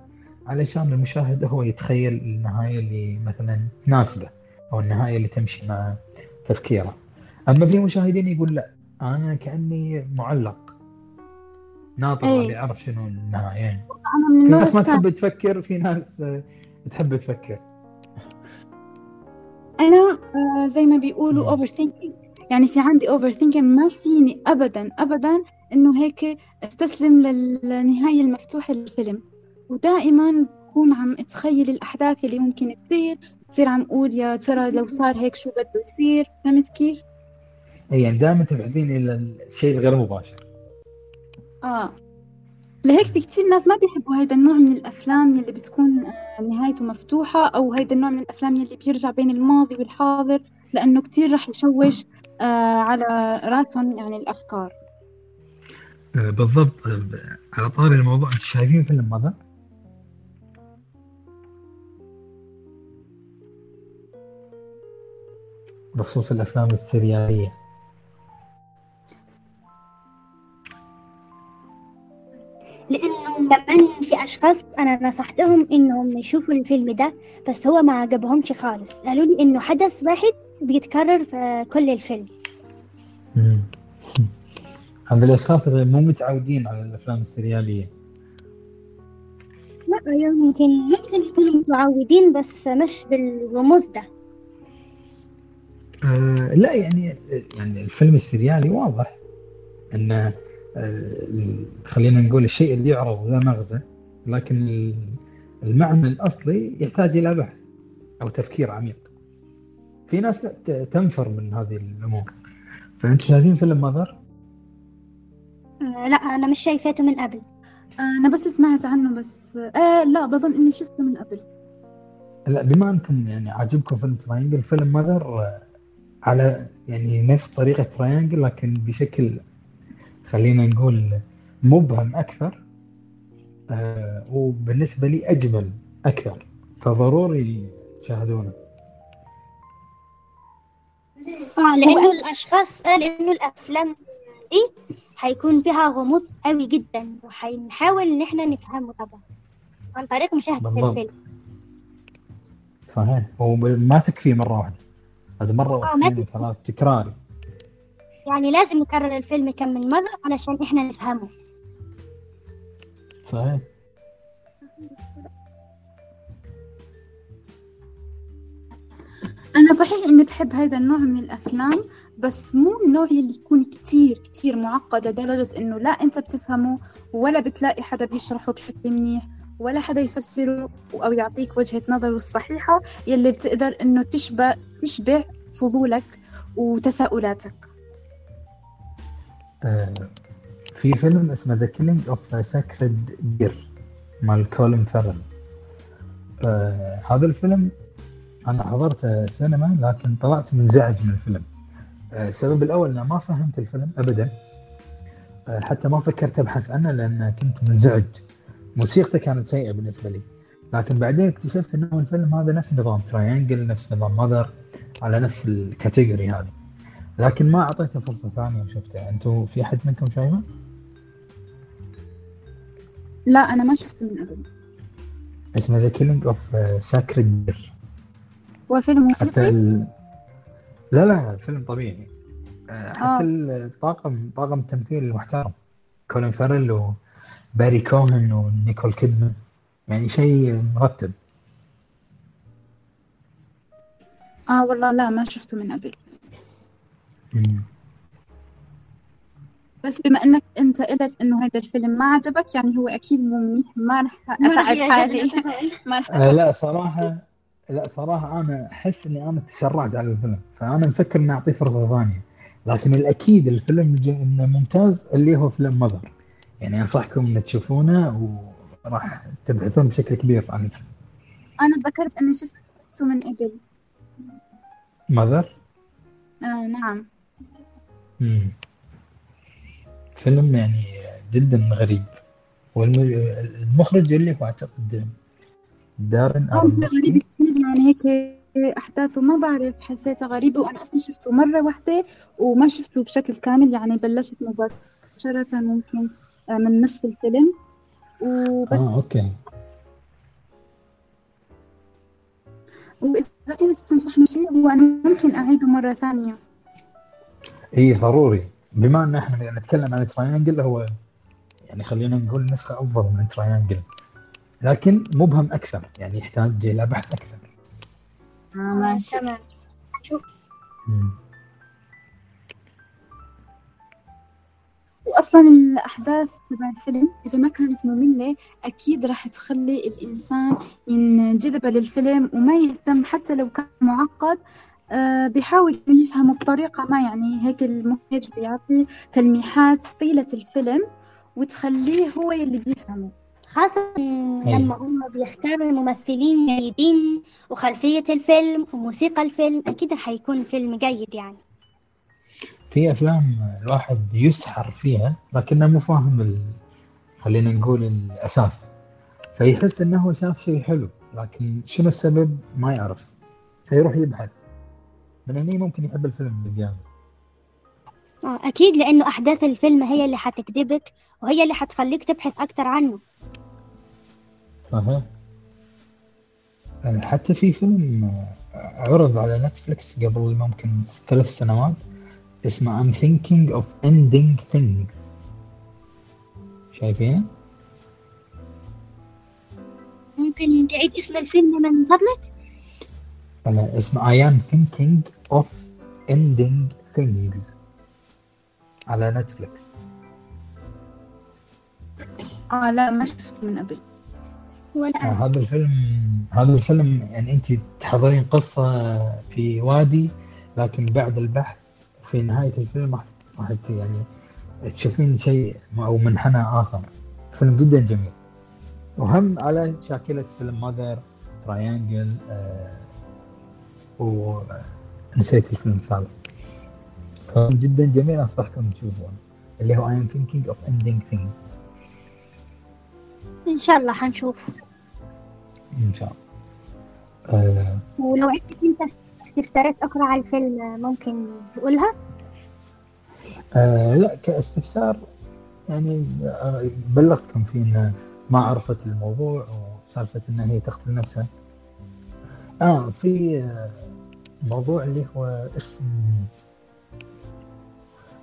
علشان المشاهد هو يتخيل النهاية اللي مثلا تناسبه أو النهاية اللي تمشي مع تفكيره. أما في مشاهدين يقول لا أنا كأني معلق ناطر إيه. اللي يعرف شنو النهاية يعني. في ناس ما تحب تفكر في ناس آه، تحب تفكر أنا آه زي ما بيقولوا مم. أوفر ثينكينج يعني في عندي أوفر ثينكينج ما فيني أبدا أبدا إنه هيك أستسلم للنهاية المفتوحة للفيلم. ودائما بكون عم أتخيل الأحداث اللي ممكن تصير. بصير عم أقول يا ترى لو صار هيك شو بده يصير؟ فهمت كيف؟ يعني دائما تبعدين إلى الشيء الغير مباشر. آه. لهيك في كتير ناس ما بيحبوا هيدا النوع من الأفلام يلي بتكون آه، نهايته مفتوحة أو هيدا النوع من الأفلام يلي بيرجع بين الماضي والحاضر لأنه كتير رح يشوش. على رأسهم يعني الأفكار. آه، بالضبط. آه، على طاري الموضوع. انت شايفين فيلم ماذا؟ بخصوص الأفلام السريالية. لأنه كمان في أشخاص أنا نصحتهم إنهم يشوفوا الفيلم ده بس هو ما عجبهمش خالص. قالوا لي إنه حدث واحد بيتكرر في كل الفيلم. مم. هذا الاشخاص اللي مو متعودين على الأفلام السريالية. لا يمكن ممكن يكونوا متعودين بس مش بالرموز ده. آه لا يعني يعني الفيلم السريالي واضح انه آه خلينا نقول الشيء اللي يعرض ذا مغزى لكن ال- المعنى الأصلي يحتاج إلى بحث أو تفكير عميق. في ناس تنفر من هذه الأمور. فأنت شايفين فيلم Mother؟ آه، لا أنا مش شايفاته من قبل. أنا بس سمعت عنه بس آه لا بظن إني شفته من قبل. لا بما أنكم يعني عاجبكم فيلم Triangle فيلم Mother على يعني نفس طريقة Triangle لكن بشكل خلينا نقول مبهم أكثر آه وبالنسبة لي أجمل أكثر فضروري تشاهدونه. آه لأنه الأشخاص آه لأنه الأفلام دي هيكون فيها غموض قوي جدا وهنحاول إن إحنا نفهمه طبعا عن طريق مشاهدة بالضبط. الفيلم. صحيح. وما تكفي مرة واحدة لازم مرة آه، واثنين تكفي. وثلاث تكراري. يعني لازم نكرر الفيلم كم من مرة علشان إحنا نفهمه. صحيح. أنا صحيح إني بحب هذا النوع من الأفلام بس مو النوع اللي يكون كتير كتير معقد لدرجة إنه لا أنت بتفهمه ولا بتلاقي حدا بيشرحه بشكل منيح ولا حدا يفسره أو يعطيك وجهة نظره الصحيحة يلي بتقدر إنه تشبع تشبع فضولك وتساؤلاتك. آه في فيلم اسمه The Killing of a Sacred Deer مال كولين فيرل. آه هذا الفيلم أنا حضرته سينما لكن طلعت منزعج من الفيلم. آه، السبب الأول انه ما فهمت الفيلم ابدا. آه، حتى ما فكرت أبحث عنه لأن كنت منزعج موسيقته كانت سيئة بالنسبة لي. لكن بعدين اكتشفت إنه الفيلم هذا نفس نظام Triangle نفس نظام Mother على نفس ال category هذا لكن ما أعطيته فرصة ثانية وشفته. أنتم في أحد منكم شايفه؟ لا أنا ما شفته من قبل اسمه The Killing of a Sacred هو فيلم حتى موسيقي ال... لا لا الفيلم طبيعي. آه، حتى آه. الطاقم طاقم التمثيل المحترم كولين فارل وباري كوهن ونيكول كيدمان. يعني شيء مرتب. آه والله لا ما شفته من قبل. مم. بس بما إنك أنت قلت إنه هذا الفيلم ما عجبك يعني هو أكيد مو منيح. ما رح أتعب حالي. ما رح آه لا صراحة لا صراحة أنا أحس إني أنا تسرعت على الفيلم فأنا مفكر إني أعطيه فرصة ثانية. لكن الأكيد الفيلم إنه ممتاز اللي هو فيلم مذر يعني أنصحكم إن تشوفونه وراح تبحثون بشكل كبير عن الفيلم. أنا تذكرت إني شفته من قبل. مذر آه نعم. مم. فيلم يعني جدا غريب. والمخرج اللي هو أعتقد دارن آه هو غريب كثير يعني هيك أحداثه ما بعرف حسيتها غريبة وأنا أصلا شفته مرة واحدة وما شفته بشكل كامل يعني بلشت مباشرة ممكن آه، من نصف الفيلم. وبس. آه أوكي. وإذا كنت بتنصحني شيء هو أنا ممكن أعيده مرة ثانية. اي ضروري. بما إن إحنا نتكلم عن Triangle هو يعني خلينا نقول نسخة أفضل من Triangle لكن مبهم أكثر يعني يحتاج إلى بحث أكثر. تمام شوف. مم. وأصلا الأحداث تبع الفيلم إذا ما كانت مملة أكيد راح تخلي الإنسان ينجذب للفيلم وما يهتم حتى لو كان معقد آه بيحاول يفهمه بطريقة ما. يعني هيك المخرج بيعطي تلميحات طيلة الفيلم وتخليه هو اللي بيفهمه. خاصة لما هم بيختاروا الممثلين جيدين وخلفية الفيلم وموسيقى الفيلم أكيد حيكون فيلم جيد يعني. في أفلام الواحد يسحر فيها لكنه مو فاهم ال... خلينا نقول الأساس. فيحس هو شاف شيء حلو لكن شنو السبب؟ ما يعرف. فيروح يبحث. من هني ممكن يحب الفيلم بزيادة. آه، أكيد لأنه أحداث الفيلم هي اللي حتجذبك وهي اللي حتخليك تبحث أكتر عنه. صحيح حتى في فيلم عرض على نتفلكس قبل ممكن ثلاث سنوات اسمه I'm thinking of ending things شايفينه؟ ممكن تعيد اسم الفيلم من فضلك؟ لا اسمه I am thinking of ending things على نتفلكس آه لا ما شفته من قبل ولا آه، هذا الفيلم هذا الفيلم يعني أنت تحضرين قصة في وادي لكن بعد البحث في نهاية الفيلم راح يعني تشوفين شيء أو منحنى آخر. فيلم جدا جميل. وهم على شاكلة فيلم ماذر تراينجل آه ونسيت الفيلم الثالث. فيلم جدا جميل أنصحكم تشوفونه. اللي هو I am thinking of ending things. إن شاء الله حنشوف. إن شاء الله آه ولو عندك أنت استفسارات أخرى على الفيلم ممكن تقولها؟ آه لا كاستفسار يعني آه، بلغتكم فيه انه ما عرفت الموضوع وسالفة انها هي تقتل نفسها. آه في آه، موضوع اللي هو اسم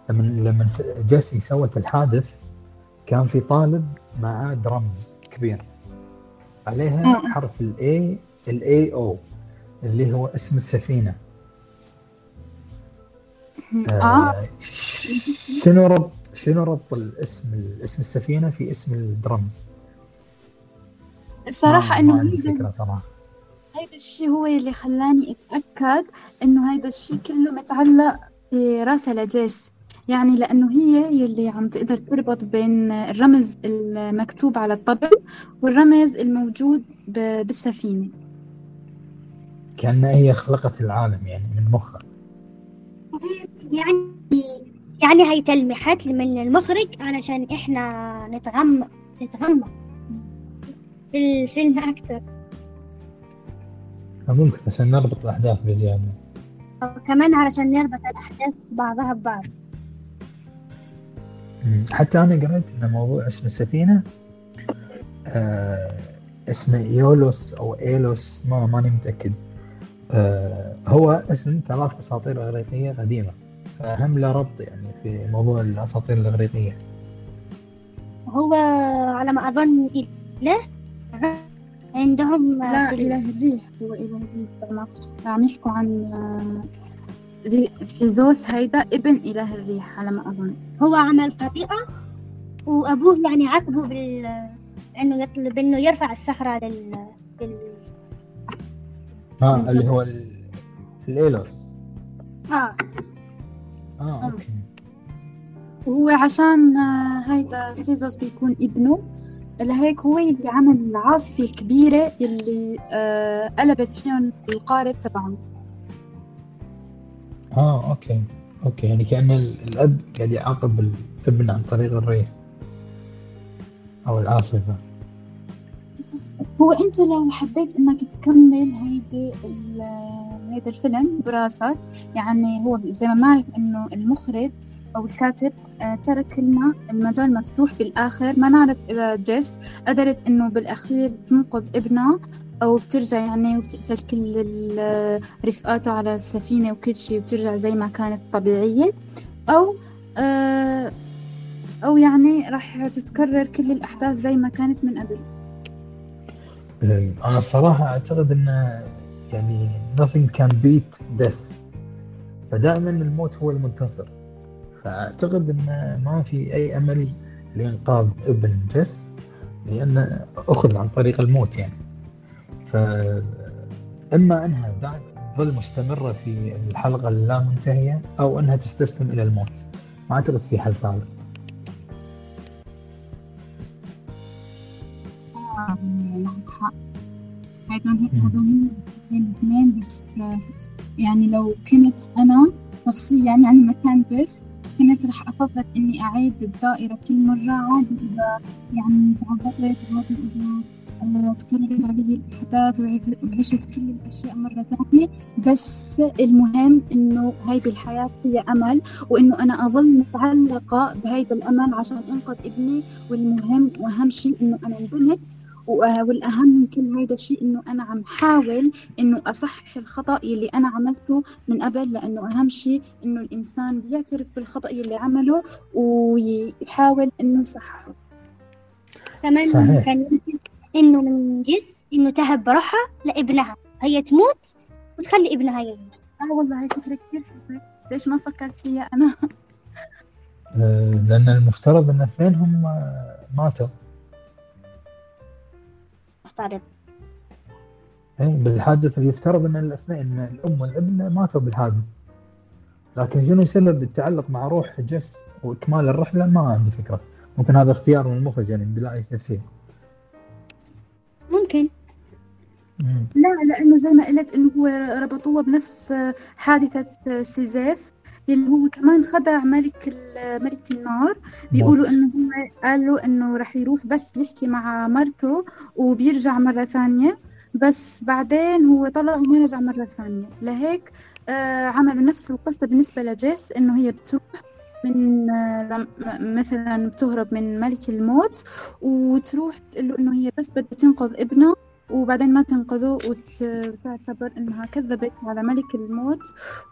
لما لما جيسي سوت الحادث كان في طالب معاه درمز كبير عليها. حرف ال A ال A أو اللي هو اسم السفينة. آه آه شنو ربط شنو ربط الاسم اسم السفينة في اسم الدرمز؟ ما عندي هيدا صراحة هيدا الشيء هو اللي خلاني أتأكد إنه هيدا الشيء كله متعلق براسها لجيس يعني لأنه هي يلي عم تقدر تربط بين الرمز المكتوب على الطبل والرمز الموجود ب- بالسفينة. كأنها هي خلقت العالم يعني من مخها. يعني يعني هي تلميحات من المخرج علشان إحنا نتغمق نتغمق في الفيلم أكتر ممكن عشان نربط الأحداث بزيادة. وكمان علشان نربط الأحداث بعضها ببعض. حتى أنا قريت إن موضوع اسم السفينة آه اسمه إيولوس أو إيلوس ما ماني متأكد. آه هو اسم ثلاث أساطير إغريقية قديمة. فهم له ربط يعني في موضوع الأساطير الإغريقية. هو على ما أظن إله؟ عندهم لا في ال- إله الريح. هو إله الريح طبعا. عم يحكوا عن آه، سيزوس هيدا ابن إله الريح على ما أظن. هو عمل خطيئة وأبوه يعني عاقبه بال إنه يطلب إنه يرفع الصخرة لل, لل... ها من اللي. هو ال- الإيلوس. آه آه. okay. وهو عشان آه، هيدا سيزوس بيكون ابنه لهيك هو اللي عمل العاصفة الكبيرة اللي آه، قلبت فيهم القارب تبعهم. آه okay. okay يعني ال- الأب قاعد يعاقب الابن عن طريق الريح. أو العاصفة. هو أنت لو حبيت إنك تكمل هيدي هيدا الفيلم براسك يعني هو زي ما بنعرف إنه المخرج أو الكاتب آه، ترك لنا المجال مفتوح بالآخر. ما نعرف إذا جيس قدرت إنه بالأخير تنقذ ابنها أو بترجع يعني وبتقتل كل ال- رفقاته على السفينة وكل شيء وبترجع زي ما كانت طبيعية. أو آه، أو يعني راح تتكرر كل الأحداث زي ما كانت من قبل. أنا الصراحة أعتقد إن يعني nothing can beat death. فدائما الموت هو المنتصر. فأعتقد إن ما في أي أمل لإنقاذ ابن جس لأنه أخذ عن طريق الموت يعني. فاما أنها تظل مستمرة في الحلقة اللامنتهية أو أنها تستسلم إلى الموت. ما أعتقد في حل ثالث. معك حق الاثنين بس يعني لو كنت أنا شخصيا يعني مكان بس كنت رح أفضل إني أعيد الدائرة كل مرة عادي إذا يعني تعرضت عادي إذا تكررت علي الأحداث وعشت كل الأشياء مرة ثانية. بس المهم إنه هيدي الحياة هي أمل وإنه أنا أظل متعلقة بهيدا الأمل عشان أنقذ ابني. والمهم وأهم شيء إنه أنا ندمت والأهم من كل هيدا الشيء إنه أنا عم حاول إنه أصحح الخطأ اللي أنا عملته من قبل. لأنه أهم شيء إنه الإنسان بيعترف بالخطأ اللي عمله ويحاول إنه يصححه. كمان صحيح. كان يمكن إنه من جس إنه تهب روحها لابنها. هي تموت وتخلي ابنها يعيش. آه والله هاي فكرة كثير حلوة. ليش ما فكرت فيها أنا؟ آه، لأن المفترض إن اثنينهم آه، ماتوا. افترض إيه، بالحادث اللي يفترض إن الاثنين إن الأم والابن ماتوا بالحادث. لكن شنو سبب التعلق مع روح جس وإكمال الرحلة؟ ما عندي فكرة. ممكن هذا اختيار من المخرج يعني بلا أي تفسير. ممكن. مم. لا لأنه زي ما قلت إنه هو ربطوها بنفس حادثة سيزيف اللي هو كمان خدع ملك ملك النار. بيقولوا إنه هو قالوا إنه رح يروح بس يحكي مع مرته وبيرجع مرة ثانية بس بعدين هو طلع وما رجع مرة ثانية. لهيك آه عملوا نفس القصة بالنسبة لجيس إنه هي بتروح من آه، مثلا بتهرب من ملك الموت وتروح تقول له إنه هي بس بدها تنقذ ابنها وبعدين ما تنقذه وت- وتعتبر إنها كذبت على ملك الموت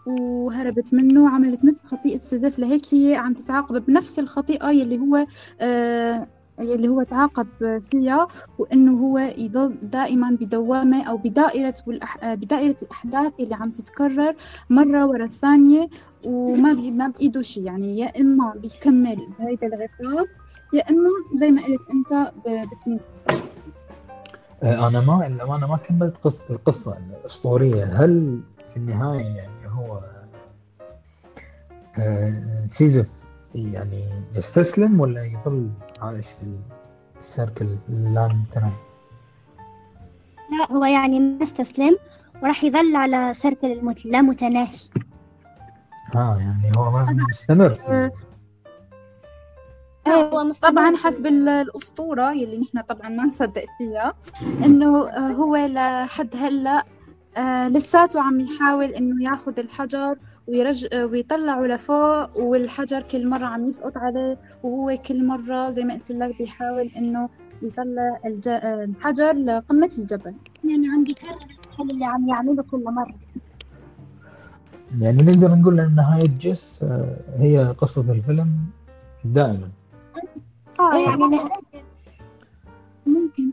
وهربت منه وعملت نفس خطيئة سيزيف لهيك هي عم تتعاقب بنفس الخطيئة يلي هو آه يلي هو تعاقب فيها وإنه هو يضل دائما بدائرة والأح... آه، بدائرة الأحداث اللي عم تتكرر مرة ورا الثانية وما. ما بإيده شيء يعني يا إما بيكمل بهيدا العقاب يا إما زي ما قلت أنت ب- بتموت آه، أنا ما الامانه ما كملت قصه القصة الأسطورية هل في النهاية يعني هو آه، سيزف يعني يستسلم ولا يظل عايش في السيركل اللامتناهي؟ لا هو يعني ما استسلم وراح يظل على سيركل الموت لا متناهي. آه يعني هو ما مستمر. آه، لا، هو طبعا حسب ال- الأسطورة يلي نحن طبعا ما نصدق فيها إنه آه، هو لحد هلأ آه، لساته عم يحاول إنه ياخذ الحجر ويرج ويطلعه لفوق والحجر كل مرة عم يسقط عليه وهو كل مرة زي ما قلت لك بيحاول إنه يطلع الج... الحجر لقمة الجبل. يعني عم بيكرر الفعل اللي عم يعمله كل مرة. يعني نقدر نقول إن نهاية جس آه، هي قصة الفيلم دائما. آه. يعني ممكن.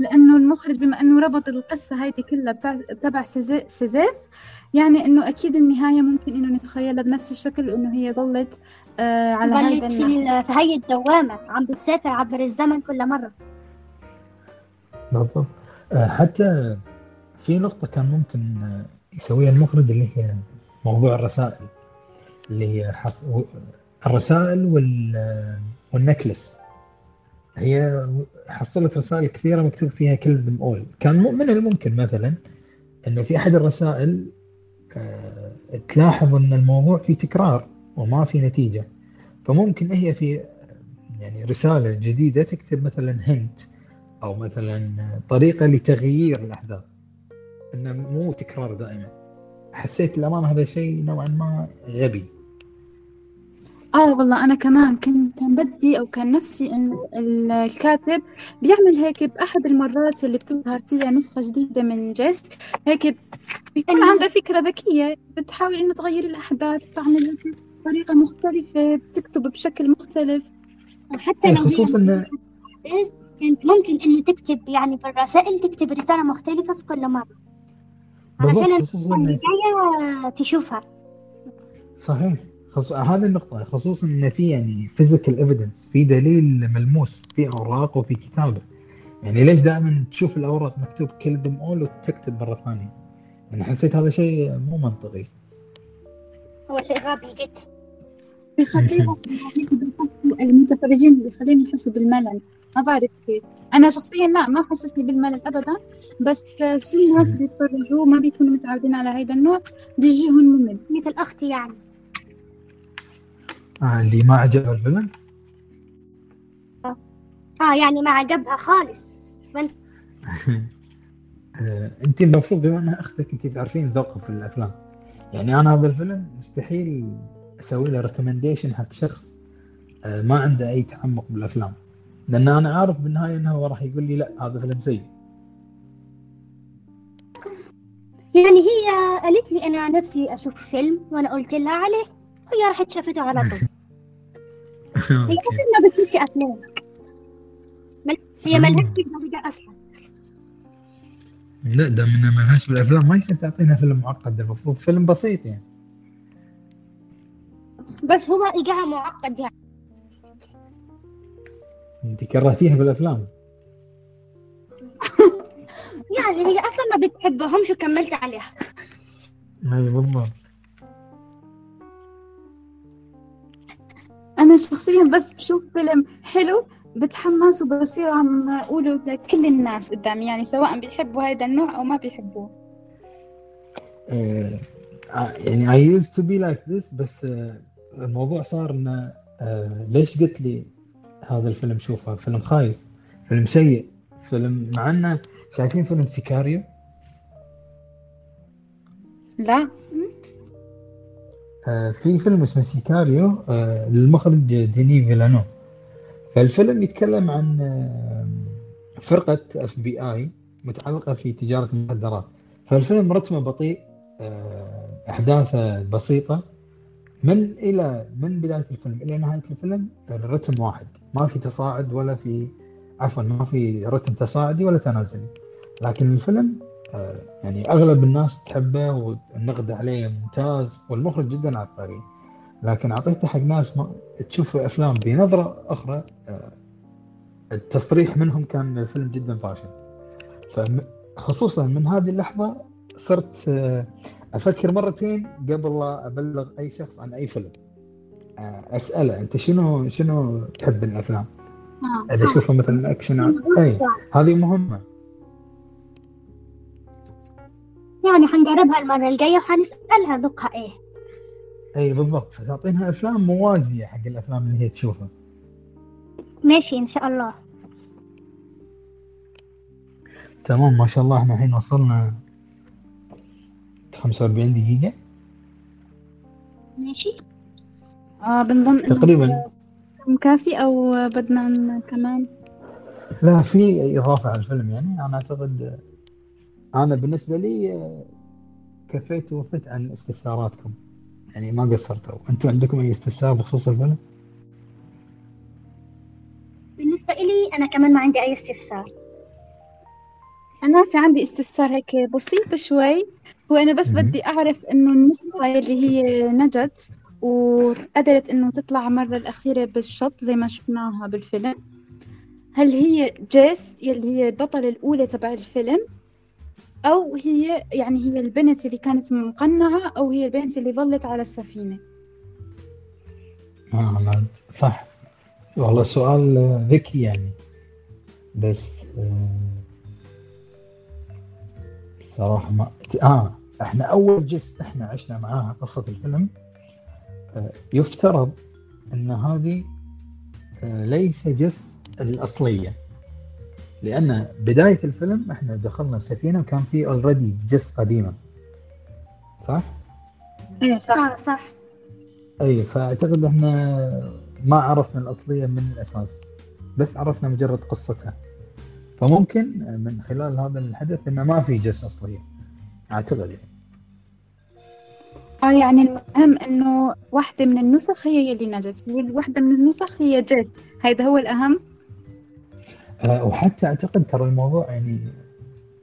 لأنه المخرج بما إنه ربط القصة هيدي كلها تبع سيزي- سيزيف يعني إنه أكيد النهاية ممكن إنه نتخيلها بنفس الشكل وإنه هي ظلت آه على ظلت في, في هي الدوامة عم بتسافر عبر الزمن كل مرة. بالضبط. آه، حتى في نقطة كان ممكن آه، يسويها المخرج اللي هي موضوع الرسائل اللي هي حص... الرسائل وال... والنكلس. هي حصلت رسائل كثيرة مكتوب فيها كلمة أول كان من الممكن مثلا أنه في أحد الرسائل آه، تلاحظ أن الموضوع فيه تكرار وما في نتيجة. فممكن هي في يعني رسالة جديدة تكتب مثلا هنت أو مثلا طريقة لتغيير الأحداث. إنه مو تكرار دائما. حسيت الأمانة هذا شيء نوعا ما غبي. آه والله أنا كمان كان كان بدي أو كان نفسي إنه ال- الكاتب بيعمل هيك بأحد المرات اللي بتظهر فيها نسخة جديدة من جيس هيك بيكون عندها فكرة ذكية بتحاول إنه تغير الأحداث بتعمل هيك بطريقة مختلفة بتكتب بشكل مختلف. وحتى إيه، لو خصوصا كانت ممكن إنه تكتب يعني بالرسائل تكتب رسالة مختلفة في كل اللي إن- جاية تشوفها. صحيح. خص... هذه النقطة خصوصا إن في يعني physical evidence في دليل ملموس في أوراق وفي كتابة. يعني ليش دائما تشوف الأوراق مكتوب كل them all وتكتب مرة ثانية؟ أنا حسيت هذا شيء مو منطقي. هو شيء غبي جدا. بيخليهم بيحسوا المتفرجين بيخليهم يحسوا بالملل. ما بعرف كيف. أنا شخصيا لا ما حسسني بالملل أبدا. بس في ناس بيتفرجوا ما بيكونوا متعودين على هذا النوع بيجيهم ممل. مثل أختي يعني. آه اللي ما عجبه الفيلم؟ آه يعني ما عجبها خالص. آه، انت المفروض بما انها أختك انت تعرفين ذوقها في الأفلام يعني أنا هذا الفيلم مستحيل أسوي له ريكومنديشن حق شخص آه، ما عنده أي تعمق بالأفلام. لأن أنا عارف بالنهاية إنه هو راح يقول لي لا هذا فيلم سيء. يعني هي قالت لي أنا نفسي أشوف فيلم وأنا قلت لها عليه. وهي راحت شافته على طول. هي أصلا ما بتشوفش أفلام مل- هي ملهاش في الدرجة أصلا. لا ده من ما لهاش بالافلام ما يصير تعطينا فيلم معقد ده المفروض فيلم بسيط يعني. بس هو إجاها معقد يعني. أنت كرهتيها بالافلام يعني هي أصلا ما بتحبهمش وكملت عليها. اي بالضبط. أنا شخصيا بس بشوف فيلم حلو بتحمس وبصير عم أقوله لكل الناس قدامي يعني سواء بيحبوا هذا النوع أو ما بيحبوه. آه، آه، يعني I used to be like this بس آه، الموضوع صار إنه ليش قلت لي هذا الفيلم؟ شوفه فيلم خايس فيلم سيء فيلم مع إنه شايفين فيلم سيكاريو. لا. في فيلم اسمه سيكاريو آه، للمخرج ديني فيلانو. فالفيلم يتكلم عن آه، فرقة FBI متعلقة في تجارة المخدرات. فالفيلم رتمه بطيء آه، أحداثه بسيطة. من إلى من بداية الفيلم؟ إلى نهاية الفيلم الرتم واحد. ما في تصاعد ولا في عفوا ما في رتم تصاعدي ولا تنازلي. لكن الفيلم آه، يعني أغلب الناس تحبه والنقد عليه ممتاز والمخرج جدا عبقري. لكن أعطيته حق ناس ما تشوف أفلام بنظرة أخرى آه، التصريح منهم كان الفيلم جدا فاشل. فخصوصا من هذه اللحظة صرت آه، أفكر مرتين قبل لا أبلغ أي شخص عن أي فيلم. آه، أسأله أنت شنو شنو تحب الأفلام؟ آه. إذا أشوفه مثلا أكشن أي هذه مهمة. يعني حنجربها المرة الجاية وحنسألها ذوقها إيه. أي بالضبط فتعطينها أفلام موازية حق الأفلام اللي هي تشوفها. ماشي إن شاء الله. تمام ما شاء الله إحنا الحين وصلنا 45 دقيقة. ماشي. آه بنظن تقريبا. كافي أو بدنا كمان؟ لا في إضافة على الفيلم يعني أنا أعتقد أنا بالنسبة لي كفيت ووفيت عن استفساراتكم. يعني ما قصرتوا أنتم عندكم أي استفسار بخصوص الفيلم؟ بالنسبة إلي أنا كمان ما عندي أي استفسار. أنا في عندي استفسار هيك بسيط شوي. هو أنا بس. بدي أعرف إنه النسخة اللي هي نجت وقدرت إنه تطلع مرة الأخيرة بالشط زي ما شفناها بالفيلم هل هي جيس يلي هي البطلة الأولى تبع الفيلم؟ أو هي يعني هي البنت اللي كانت مقنعة أو هي البنت اللي ظلت على السفينة. آه صح. والله سؤال آه، ذكي يعني. بس آه، صراحة ما آه إحنا أول جس إحنا عشنا معاها قصة الفيلم. آه، يفترض أن هذه ليس جس الأصلية. لأن بداية الفيلم إحنا دخلنا السفينة وكان في already جس قديمة. صح؟ إيه صح. صح اي فأعتقد إحنا ما عرفنا الأصلية من الأساس بس عرفنا مجرد قصتها. فممكن من خلال هذا الحدث إنه ما في جس أصلية أعتقد. يعني آه يعني المهم إنه واحدة من النسخ هي يلي نجت والواحدة من النسخ هي جيس هيدا هو الأهم. أه وحتى أعتقد ترى الموضوع يعني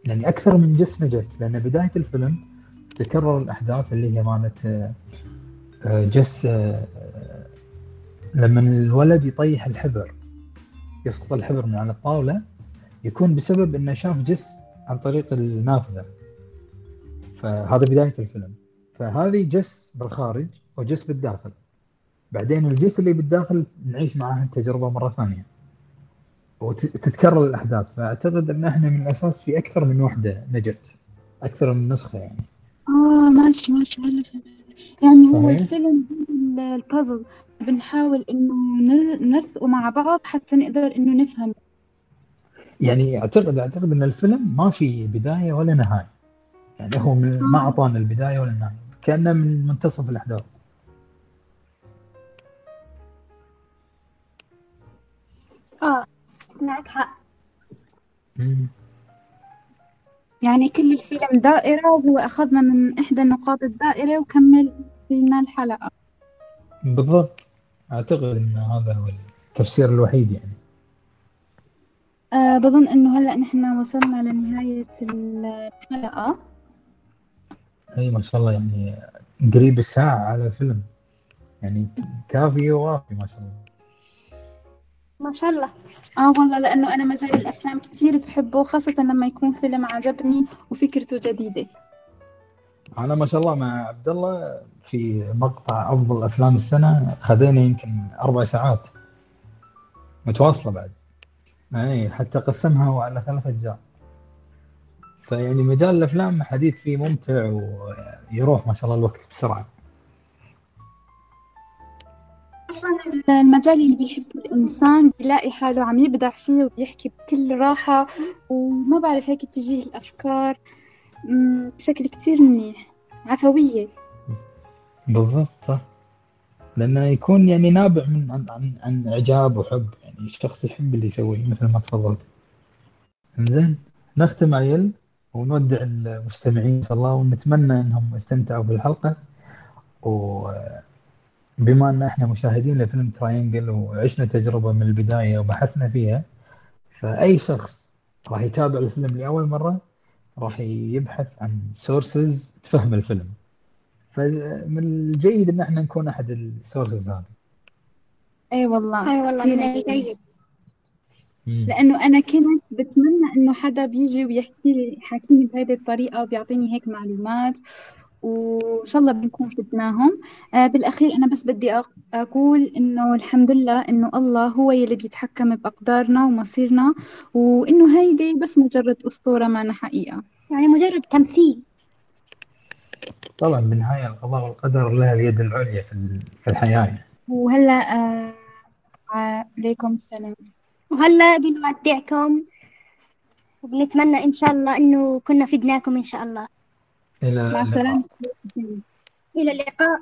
يعني أكثر من جس نجت لأن بداية الفيلم تكرر الأحداث اللي هي مالت آه، آه، جس آه، لما الولد يطيح الحبر يسقط الحبر من على الطاولة يكون بسبب إنه شاف جس عن طريق النافذة. فهذا بداية الفيلم. فهذه جس بالخارج وجس بالداخل. بعدين الجس اللي بالداخل نعيش معاه التجربة مرة ثانية. وتتكرر الأحداث. فأعتقد أن إحنا من الأساس في أكثر من وحدة نجت. أكثر من نسخة يعني. آه ماشي ماشي هلا يعني هو صحيح. الفيلم زي البازل بنحاول إنه نر- نرسقه مع بعض حتى نقدر إنه نفهم. يعني أعتقد أعتقد أن الفيلم ما في بداية ولا نهاية. يعني هو من ما أعطانا البداية ولا النهاية. كأنه من منتصف الأحداث. آه. معك حق. مم. يعني كل الفيلم دائرة وأخذنا من إحدى نقاط الدائرة وكمل فينا الحلقة. بالضبط. أعتقد أن هذا هو التفسير الوحيد يعني. أه بظن إنه هلأ نحن وصلنا لنهاية الحلقة. أي ما شاء الله يعني قريب الساعة على فيلم يعني كافي ووافي ما شاء الله. ما شاء الله. آه والله لأنه أنا مجال الأفلام كتير بحبه خاصة لما يكون فيلم عجبني وفكرته جديدة. أنا ما شاء الله مع عبد الله في مقطع أفضل أفلام السنة خذينا يمكن أربع ساعات. متواصلة بعد. اي حتى قسمها على ثلاث أجزاء. فيعني مجال الأفلام حديث فيه ممتع ويروح ما شاء الله الوقت بسرعة. أصلا المجال اللي بيحبه الإنسان بيلاقي حاله عم يبدع فيه وبيحكي بكل راحة وما بعرف هيك بتجيه الأفكار مم، بشكل كتير منيح عفوية. بالضبط صح. لأنه يكون يعني نابع من عن عن, عن إعجاب وحب يعني الشخص يحب اللي يسويه مثل ما تفضلت. زين نختم عيل ونودع المستمعين ان شاء الله ونتمنى إنهم استمتعوا بالحلقة وبما أن إحنا مشاهدين لفيلم Triangle وعشنا تجربة من البداية وبحثنا فيها فأي شخص راح يتابع الفيلم لأول مرة راح يبحث عن sources تفهم الفيلم فمن الجيد إن إحنا نكون أحد ال sources هذه أي والله إي والله من. الجيد مم. لأنه أنا كنت بتمنى إنه حدا بيجي ويحكي لي حاكيني بهيدي الطريقة وبيعطيني هيك معلومات وإن شاء الله بنكون فدناهم آه بالأخير أنا بس بدي أق- أقول إنه الحمد لله إنه الله هو يلي بيتحكم بأقدارنا ومصيرنا وإنه هيدي بس مجرد أسطورة معنا حقيقة. يعني مجرد تمثيل. طبعا بالنهاية القضاء والقدر لها اليد العليا في ال- في الحياة. يعني. وهلأ آه عليكم السلام. وهلأ بنودعكم وبنتمنى إن شاء الله إنه كنا فدناكم إن شاء الله. إلى مع اللقاء. السلامة. إلى اللقاء.